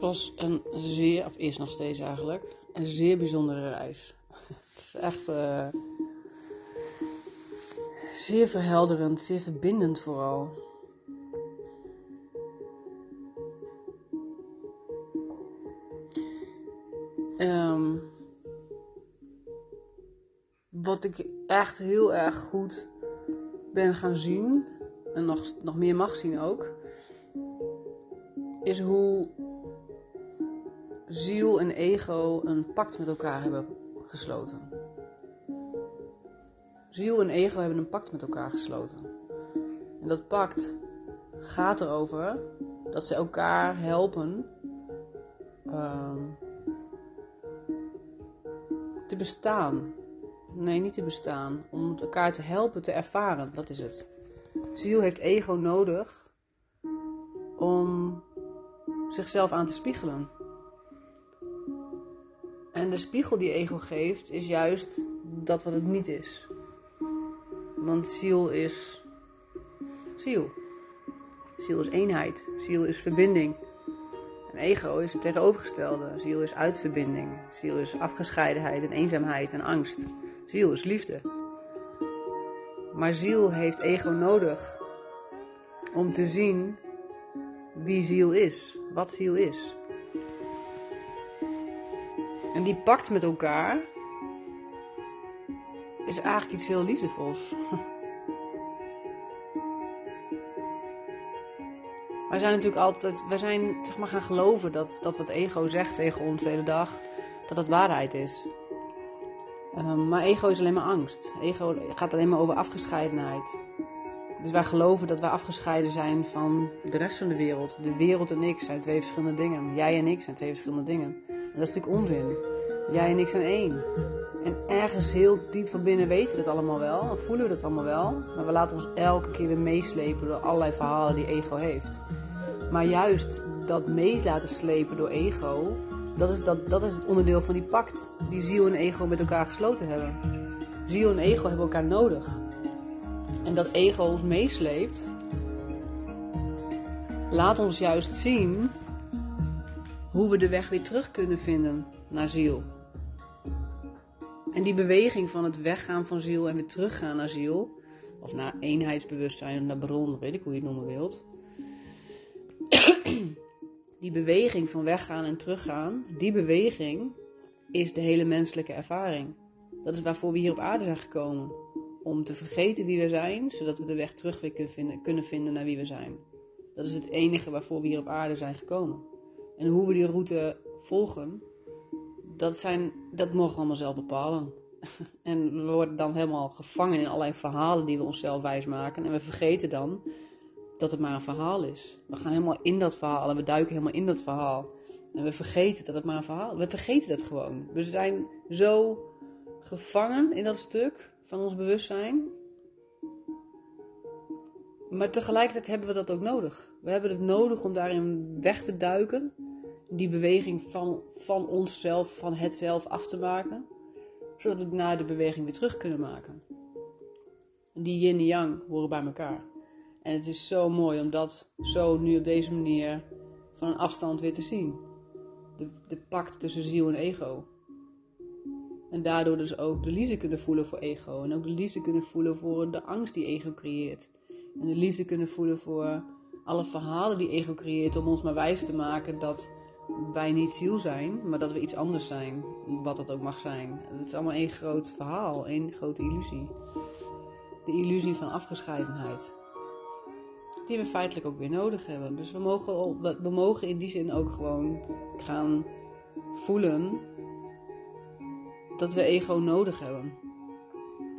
Het was een zeer, of is nog steeds eigenlijk, een zeer bijzondere reis. Het is echt uh, zeer verhelderend, zeer verbindend vooral. Um, wat ik echt heel erg goed ben gaan zien, en nog, nog meer mag zien ook, is hoe ziel en ego een pact met elkaar hebben gesloten. Ziel en ego hebben een pact met elkaar gesloten. En dat pact gaat erover dat ze elkaar helpen uh, te bestaan. Nee, niet te bestaan. Om elkaar te helpen te ervaren, dat is het. Ziel heeft ego nodig om zichzelf aan te spiegelen. En de spiegel die ego geeft is juist dat wat het niet is. Want ziel is ziel. Ziel is eenheid. Ziel is verbinding. En ego is het tegenovergestelde. Ziel is uitverbinding. Ziel is afgescheidenheid en eenzaamheid en angst. Ziel is liefde. Maar ziel heeft ego nodig om te zien wie ziel is, wat ziel is. En die pakt met elkaar is eigenlijk iets heel liefdevols. Wij zijn natuurlijk altijd, wij zijn zeg maar gaan geloven dat, dat wat ego zegt tegen ons de hele dag, dat dat waarheid is. Um, maar ego is alleen maar angst. Ego gaat alleen maar over afgescheidenheid. Dus wij geloven dat wij afgescheiden zijn van de rest van de wereld. De wereld en ik zijn twee verschillende dingen. Jij en ik zijn twee verschillende dingen. Dat is natuurlijk onzin. Jij en ik zijn één. En ergens heel diep van binnen weten we dat allemaal wel. En voelen we dat allemaal wel. Maar we laten ons elke keer weer meeslepen door allerlei verhalen die ego heeft. Maar juist dat mee laten slepen door ego, dat is, dat, dat is het onderdeel van die pact. Die ziel en ego met elkaar gesloten hebben. Ziel en ego hebben elkaar nodig. En dat ego ons meesleept, laat ons juist zien hoe we de weg weer terug kunnen vinden naar ziel. En die beweging van het weggaan van ziel en weer teruggaan naar ziel, of naar eenheidsbewustzijn, naar bron, weet ik hoe je het noemen wilt. die beweging van weggaan en teruggaan, die beweging is de hele menselijke ervaring. Dat is waarvoor we hier op aarde zijn gekomen. Om te vergeten wie we zijn, zodat we de weg terug weer kunnen vinden, kunnen vinden naar wie we zijn. Dat is het enige waarvoor we hier op aarde zijn gekomen. En hoe we die route volgen, dat, zijn, dat mogen we allemaal zelf bepalen. En we worden dan helemaal gevangen in allerlei verhalen die we onszelf wijsmaken. En we vergeten dan dat het maar een verhaal is. We gaan helemaal in dat verhaal en we duiken helemaal in dat verhaal. En we vergeten dat het maar een verhaal. We vergeten dat gewoon. We zijn zo gevangen in dat stuk van ons bewustzijn. Maar tegelijkertijd hebben we dat ook nodig. We hebben het nodig om daarin weg te duiken die beweging van, van onszelf, van het zelf af te maken, zodat we na de beweging weer terug kunnen maken. Die yin en yang horen bij elkaar. En het is zo mooi om dat zo nu op deze manier van een afstand weer te zien. De, de pact tussen ziel en ego. En daardoor dus ook de liefde kunnen voelen voor ego. En ook de liefde kunnen voelen voor de angst die ego creëert. En de liefde kunnen voelen voor alle verhalen die ego creëert om ons maar wijs te maken dat wij niet ziel zijn, maar dat we iets anders zijn. Wat dat ook mag zijn. Het is allemaal één groot verhaal, één grote illusie. De illusie van afgescheidenheid. Die we feitelijk ook weer nodig hebben. Dus we mogen, we mogen in die zin ook gewoon gaan voelen dat we ego nodig hebben.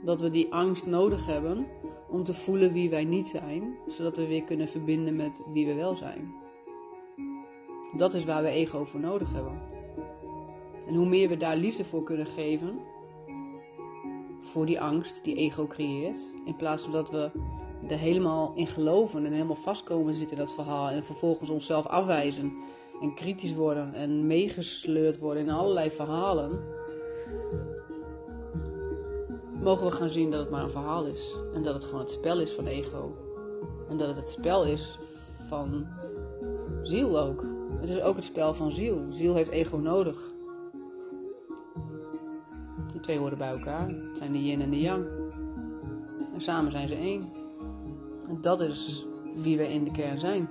Dat we die angst nodig hebben om te voelen wie wij niet zijn, zodat we weer kunnen verbinden met wie we wel zijn. Dat is waar we ego voor nodig hebben. En hoe meer we daar liefde voor kunnen geven, voor die angst die ego creëert, in plaats van dat we er helemaal in geloven en helemaal vastkomen zitten in dat verhaal en vervolgens onszelf afwijzen en kritisch worden en meegesleurd worden in allerlei verhalen, mogen we gaan zien dat het maar een verhaal is en dat het gewoon het spel is van ego en dat het het spel is van ziel ook. Het is ook het spel van ziel. Ziel heeft ego nodig. Die twee horen bij elkaar. Het zijn de yin en de yang. En samen zijn ze één. En dat is wie we in de kern zijn.